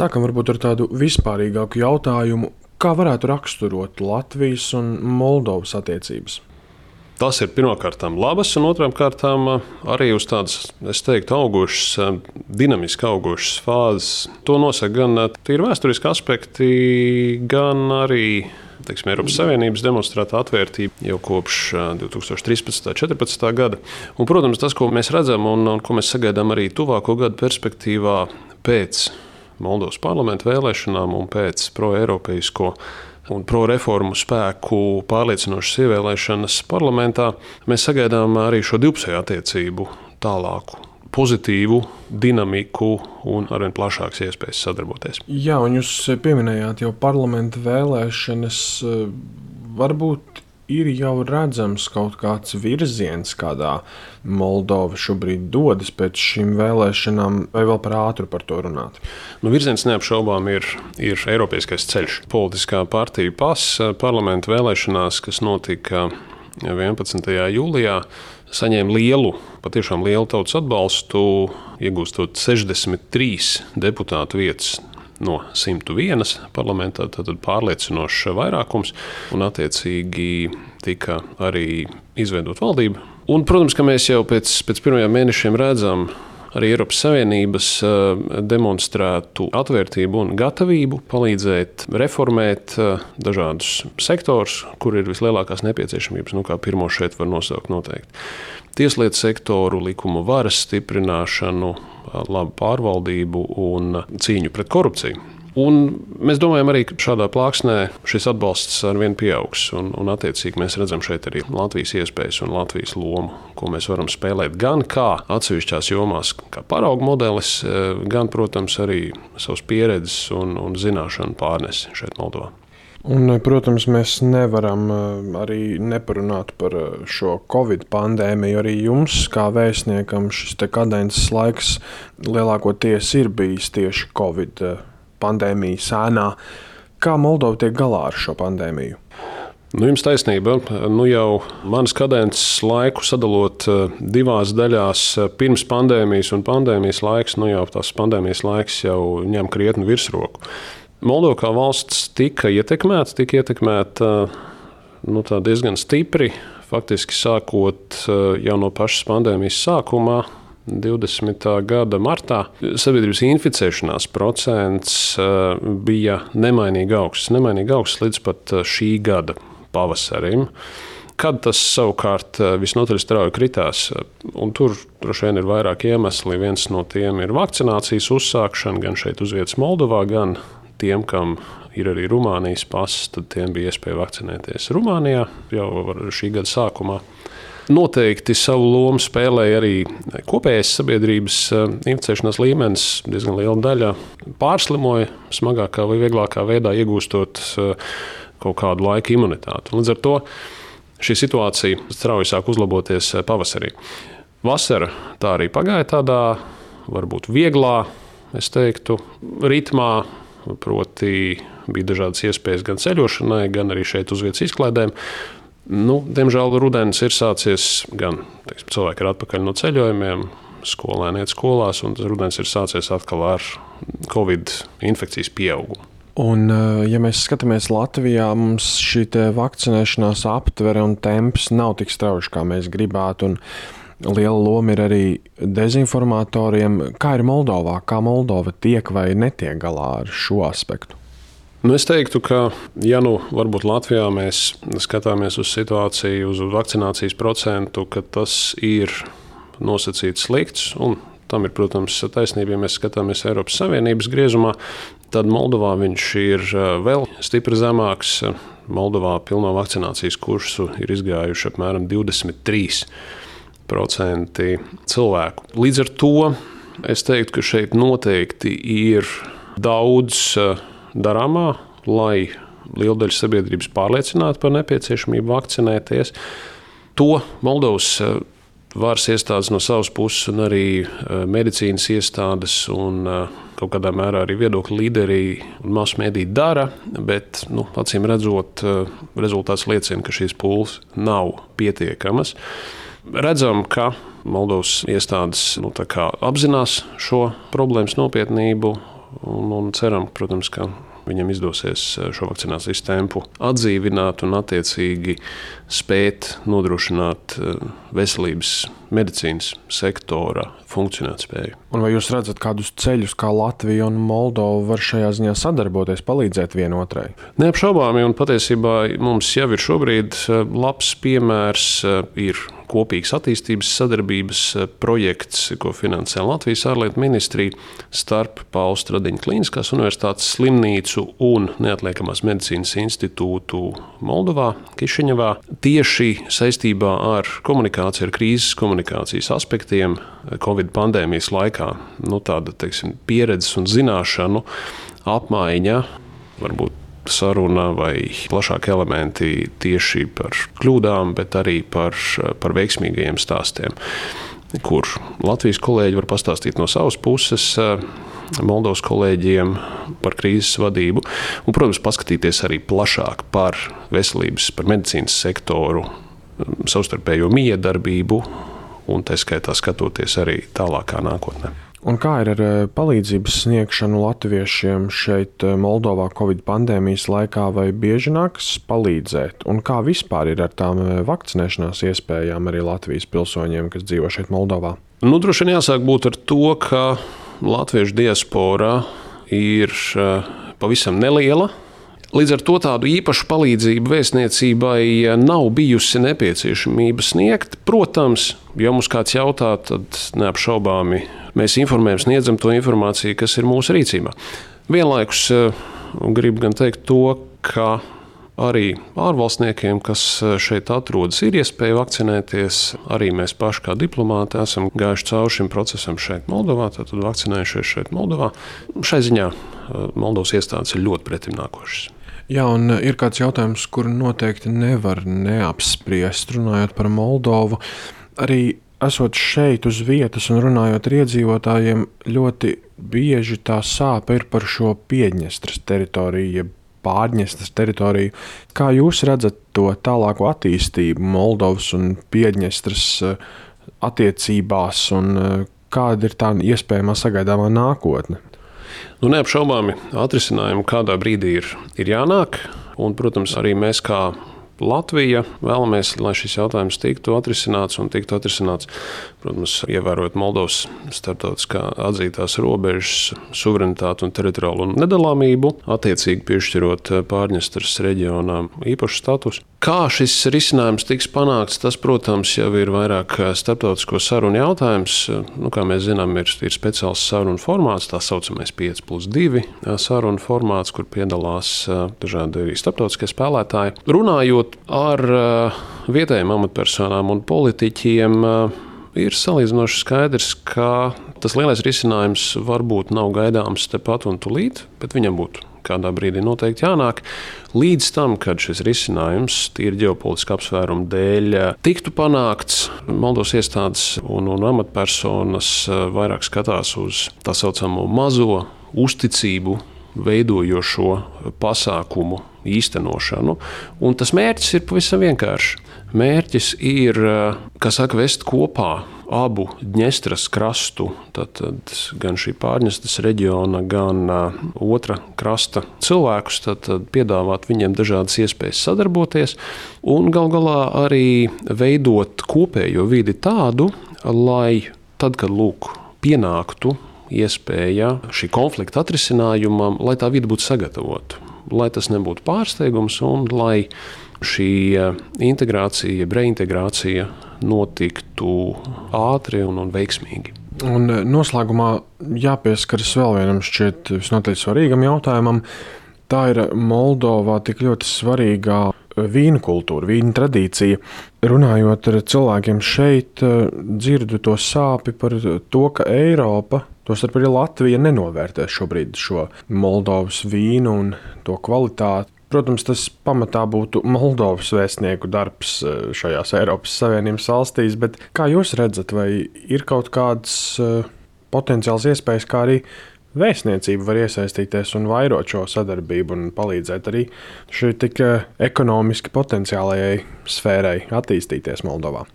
Sākam varbūt ar tādu vispārīgāku jautājumu, kā varētu raksturot Latvijas un Moldovas attiecības. Tas ir pirmkārt labas, un otrām kārtām arī uz tādas, es teiktu, augušas, dinamiski augušas fāzes. To nosaka gan tīri vēsturiski aspekti, gan arī teiksim, Eiropas Savienības demonstrēta atvērtība jau kopš 2013. un 2014. gada. Un, protams, tas, ko mēs redzam un, un ko mēs sagaidām arī tuvāko gadu perspektīvā pēc Moldovas parlamenta vēlēšanām un pēc pro-eiropeisko un pro-reformu spēku pārliecinošas ievēlēšanas parlamentā, mēs sagaidām arī šo divpusēju attiecību tālāku pozitīvu dinamiku un arvien plašākas iespējas sadarboties. Jā, un jūs pieminējāt jau parlamenta vēlēšanas. Varbūt ir jau redzams kaut kāds virziens, kādā Moldova šobrīd dodas pēc šīm vēlēšanām, vai vēl par ātru par to runāt? Nu, virziens neapšaubām ir, ir Eiropieskais ceļš. Politiskā partija PAS parlamentu vēlēšanās, kas notika 11. jūlijā, saņēma lielu, patiešām lielu tautas atbalstu, iegūstot 63 deputātu vietas no 101 parlamentā, tad pārliecinošs vairākums, un attiecīgi tika arī izveidot valdība. Un, protams, ka mēs jau pēc, pēc pirmajiem mēnešiem redzam, arī Eiropas Savienības eh, demonstrētu atvērtību un gatavību palīdzēt reformēt eh, dažādus sektorus, kur ir vislielākās nepieciešamības. Nu, kā pirmo šeit var nosaukt noteikti tieslietu sektoru, likumu varas stiprināšanu, labu pārvaldību un cīņu pret korupciju. Un mēs domājam, arī, ka šādā plāksnē šis atbalsts ar vienu pieaugs. Un, un attiecīgi mēs redzam šeit arī Latvijas iespējas un Latvijas lomu, ko mēs varam spēlēt gan kā atsevišķās jomās, kā paraugu modelis, gan, protams, arī savas pieredzes un, un zināšanu pārnesi šeit Moldovā. Un, protams, mēs nevaram eh, arī neparunāt par eh, šo covid pandēmiju. Arī jums, kā vēstniekam, šis kadences laiks lielākoties ir bijis tieši covid eh, pandēmijas sēnā. Kā Moldova tiek galā ar šo pandēmiju? Nu, jums taisnība. Nu, jau manas kadences laiku sadalot divās daļās, pirms pandēmijas un pandēmijas laiks, nu jau tas pandēmijas laiks jau ņem krietni virsroku. Moldova kā valsts tika ietekmēta, tika ietekmēta nu, diezgan stipri. Faktiski sākot eh, jau no pašas pandēmijas sākuma, 20. gada martā, sabiedrības inficēšanās procents eh, bija nemainīgi augsts, nemainīgi augsts līdz pat eh, šī gada pavasarim. Kad tas savukārt visnotaļ strauji kritās, un tur droši vien ir vairāk iemesli. Viens no tiem ir vakcinācijas uzsākšana gan šeit uz vietas Moldovā, gan tiem, kam ir arī Rumānijas pasis, tad tiem bija iespēja vakcinēties Rumānijā jau šī gada sākumā. Noteikti savu lomu spēlēja arī kopējais sabiedrības eh, inficēšanās līmenis. Diezgan liela daļa pārslimoja smagākā vai vieglākā veidā, iegūstot eh, kaut kādu laika imunitāti. Līdz ar to šī situācija strauji sāk uzlaboties eh, pavasarī. Vasara tā arī pagāja tādā varbūt vieglā, es teiktu, ritmā, Proti, bija dažādas iespējas gan ceļošanai, gan arī šeit uz vietas izklaidēm. Nu, diemžēl rudenis ir sācies gan teiksim, cilvēki ir atpakaļ no ceļojumiem, skolēni iet skolās, un rudenis ir sācies atkal ar covid infekcijas pieaugumu. Un, eh, ja mēs skatāmies Latvijā, mums šī vakcinēšanās aptvere un temps nav tik strauji, kā mēs gribētu. Un Liela loma ir arī dezinformatoriem. Kā ir Moldovā? Kā Moldova tiek vai netiek galā ar šo aspektu? Nu, es teiktu, ka, ja nu varbūt Latvijā mēs skatāmies uz situāciju, uz vakcinācijas procentu, ka tas ir nosacīts slikts, un tam ir, protams, taisnība, ja mēs skatāmies Eiropas Savienības griezumā, tad Moldovā viņš ir vēl stipri zemāks. Moldovā pilno vakcinācijas kursu ir izgājuši apmēram 23 cilvēku. Līdz ar to es teiktu, ka šeit noteikti ir daudz eh, darāmā, lai liela daļa sabiedrības pārliecinātu par nepieciešamību vakcinēties. To Moldovas eh, varas iestādes no savas puses, un arī eh, medicīnas iestādes un kaut kādā mērā arī viedokļu līderi un masu mēdī dara, bet nu, acīm redzot, rezultāts liecina, ka šīs pūles nav pietiekamas. Redzam, ka Moldovas iestādes nu, apzinās šo problēmas nopietnību. Un, un ceram, protams, ka viņam izdosies šo vakcinācijas tempu atdzīvināt un attiecīgi spēt nodrošināt veselības medicīnas sektora funkcionēt spēju. Un vai jūs redzat kādus ceļus, kā Latvija un Moldova var šajā ziņā sadarboties, palīdzēt vienotrai? Neapšaubāmi, un patiesībā mums jau ir šobrīd labs piemērs. Ir kopīgs attīstības sadarbības eh, projekts, ko finansē Latvijas ārlietu ministrija starp Pauls Stradiņa Kliniskās universitātes slimnīcu un Neatliekamās medicīnas institūtu Moldovā, Kišiņevā. Tieši saistībā ar komunikāciju, ar krīzes komunikācijas aspektiem eh, Covid pandēmijas laikā, nu, tāda teiksim, pieredzes un zināšanu apmaiņa varbūt saruna vai plašāki elementi tieši par kļūdām, bet arī par, par veiksmīgajiem stāstiem, kur Latvijas kolēģi var pastāstīt no savas puses. Moldovas kolēģiem par krīzes vadību, un, protams, paskatīties arī plašāk par veselības, par medicīnas sektoru, savstarpējo miedarbību, un tā skaitā skatoties arī tālākā nākotnē. Un kā ir ar eh, palīdzības sniegšanu latviešiem šeit, eh, Moldovā, Covid pandēmijas laikā, vai bieži nākas palīdzēt? Un kā vispār ir ar tām eh, vakcinēšanās iespējām arī Latvijas pilsoņiem, kas dzīvo šeit, Moldovā? Nu, droši vien jāsāk būt ar to, ka latviešu diaspora ir pavisam neliela. Līdz ar to tādu īpašu palīdzību vēstniecībai nav bijusi nepieciešamība sniegt. Protams, ja mums kāds jautā, tad neapšaubāmi mēs informējam, sniedzam to informāciju, kas ir mūsu rīcībā. Vienlaikus eh, gribu gan teikt to, ka arī ārvalstniekiem, kas eh, šeit atrodas, ir iespēja vakcinēties. Arī mēs paši, kā diplomāti, esam gājuši cauri šim procesam šeit, Moldovā, tad vakcinējušies šeit, Moldovā. Šai ziņā eh, Moldovas iestādes ir ļoti pretimnākošas. Jā, un ir kāds jautājums, kuru noteikti nevar neapspriest, runājot par Moldovu. Arī esot šeit uz vietas un runājot ar iedzīvotājiem, ļoti bieži tā sāpe ir par šo Piedņestras teritoriju, jeb Pārņestras teritoriju. Kā jūs redzat to tālāko attīstību Moldovas un Piedņestras eh, attiecībās, un eh, kāda ir tā iespējamā sagaidāmā nākotne? Nu, neapšaubāmi atrisinājumi kādā brīdī ir, ir jānāk. Un, protams, arī mēs kā Latvija vēlamies, lai šis jautājums tiktu atrisināts un tiktu atrisināts, protams, ievērojot Moldovas starptautiskā atzītās robežas, suverenitāti un teritoriālo nedalāmību, attiecīgi piešķirot Pārņestras reģionām īpašu statusu. Kā šis risinājums tiks panākts, tas, protams, jau ir vairāk starptautisko sarunu jautājums. Nu, kā mēs zinām, ir, ir speciāls sarunu formāts, tā saucamais 5 plus 2 sarunu formāts, kur piedalās dažādi arī starptautiskie spēlētāji. Runājot ar vietējiem amatpersonām un politiķiem, ir salīdzinoši skaidrs, ka tas lielais risinājums varbūt nav gaidāms tepat un tūlīt, bet viņam būtu kādā brīdī noteikti jānāk. Līdz tam, kad šis risinājums, tīri ģeopolitiska apsvēruma dēļ, tiktu panākts, Moldovas iestādes un, un amatpersonas vairāk skatās uz tā saucamo mazo uzticību veidojošo pasākumu īstenošanu. Un tas mērķis ir pavisam vienkāršs. Mērķis ir, eh, kas saka, vest kopā abu Dņestras krastu, tad, gan šī pārņestas reģiona, gan uh, otra krasta cilvēkus, tad, tad piedāvāt viņiem dažādas iespējas sadarboties un gal galā arī veidot kopējo vidi tādu, lai tad, kad lūk, pienāktu iespēja šī konflikta atrisinājumam, lai tā vide būtu sagatavota, lai tas nebūtu pārsteigums un lai šī integrācija, reintegrācija notiktu ātri un, un veiksmīgi. Un eh, noslēgumā jāpieskaras vēl vienam šķiet visnotaļ svarīgam jautājumam. Tā ir Moldovā tik ļoti svarīgā vīnu kultūra, vīnu tradīcija. Runājot ar cilvēkiem šeit, eh, dzirdu to sāpi par to, ka Eiropa, tostarp arī Latvija, nenovērtē šobrīd šo Moldovas vīnu un to kvalitāti. Protams, tas pamatā būtu Moldovas vēstnieku darbs eh, šajās Eiropas Savienības valstīs, bet kā jūs redzat, vai ir kaut kāds uh, potenciāls iespējas, kā arī vēstniecība var iesaistīties un vairot šo sadarbību un palīdzēt arī šai tik uh, ekonomiski potenciālajai sfērai attīstīties Moldovā?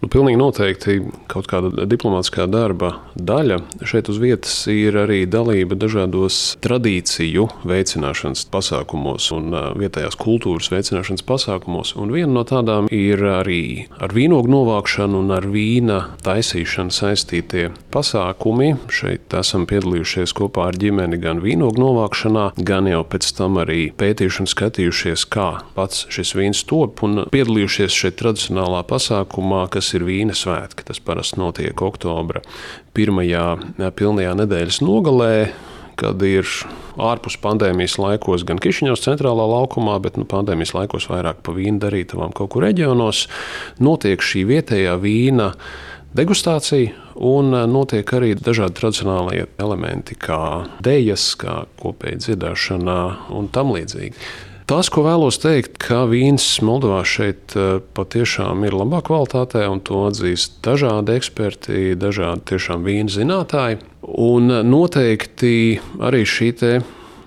Nu, pilnīgi noteikti kaut kāda diplomātiskā darba daļa. Šeit uz vietas ir arī dalība dažādos tradīciju veicināšanas pasākumos un vietējās kultūras veicināšanas pasākumos. Un viena no tādām ir arī ar vīnogu novākšanu un ar vīna taisīšanu saistītie pasākumi. Šeit esam piedalījušies kopā ar ģimeni gan vīnogu novākšanā, gan jau pēc tam arī pētījuši un skatījušies, kā pats šis vīns top un piedalījušies šeit tradicionālā pasākumā, kas ir vīna svētki. Tas parasti notiek oktobra pirmajā pilnajā nedēļas nogalē kad ir ārpus pandēmijas laikos, gan Kišiņos centrālā laukumā, bet nu, pandēmijas laikos vairāk pa vīnu darītavām kaut kur reģionos, notiek šī vietējā vīna degustācija. Un notiek arī dažādi tradicionālie elementi, kā dēļas, kā kopēja dziedāšana un tam līdzīgi. Tas, ko vēlos teikt, ka vīns Moldovā šeit eh, patiešām ir labā kvalitātē, un to atzīst dažādi eksperti, dažādi tiešām vīna zinātāji. Un noteikti arī šī te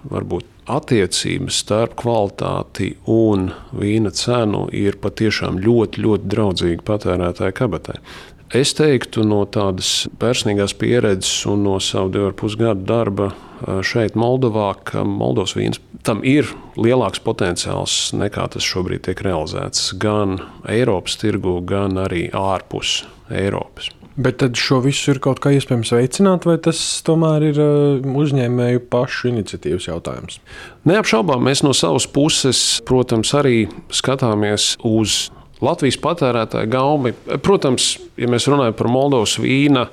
varbūt attiecības starp kvalitāti un vīna cenu ir patiešām ļoti, ļoti draudzīga patērētāja kabatai. Es teiktu, no tādas personīgās pieredzes un no savu divu ar pus gadu darba šeit, Moldovā, ka Moldovas vīns tam ir lielāks potenciāls nekā tas šobrīd tiek realizēts gan Eiropas tirgu, gan arī ārpus Eiropas. Bet tad šo visu ir kaut kā iespējams veicināt, vai tas tomēr ir uzņēmēju pašu iniciatīvas jautājums? Neapšaubām, mēs no savas puses, protams, arī skatāmies uz Latvijas patērētāju gaumi. Protams, ja mēs runājam par Moldovas vīna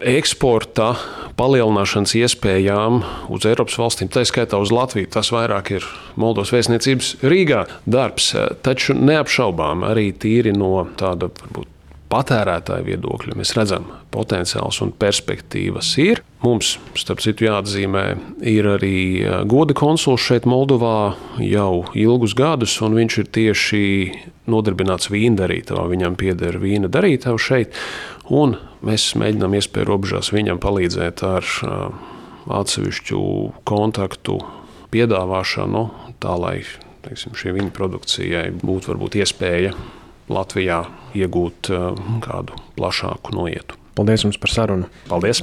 eksporta palielināšanas iespējām uz Eiropas valstīm, tā skaitā uz Latviju. Tas vairāk ir Moldovas vēstniecības Rīgā darbs, taču neapšaubām arī tīri no tāda varbūt patērētāja viedokļa mēs redzam, potenciāls un perspektīvas ir. Mums, starp citu, jāatzīmē, ir arī goda konsuls šeit, Moldovā, jau ilgus gadus, un viņš ir tieši nodarbināts vīna darītavā. Viņam pieder vīna darītava šeit, un mēs mēģinām iespēju robežās viņam palīdzēt ar atsevišķu kontaktu piedāvāšanu, tā lai teiksim, šī viņa produkcijai būtu varbūt iespēja Latvijā iegūt kādu plašāku noietu. Paldies jums par sarunu. Paldies!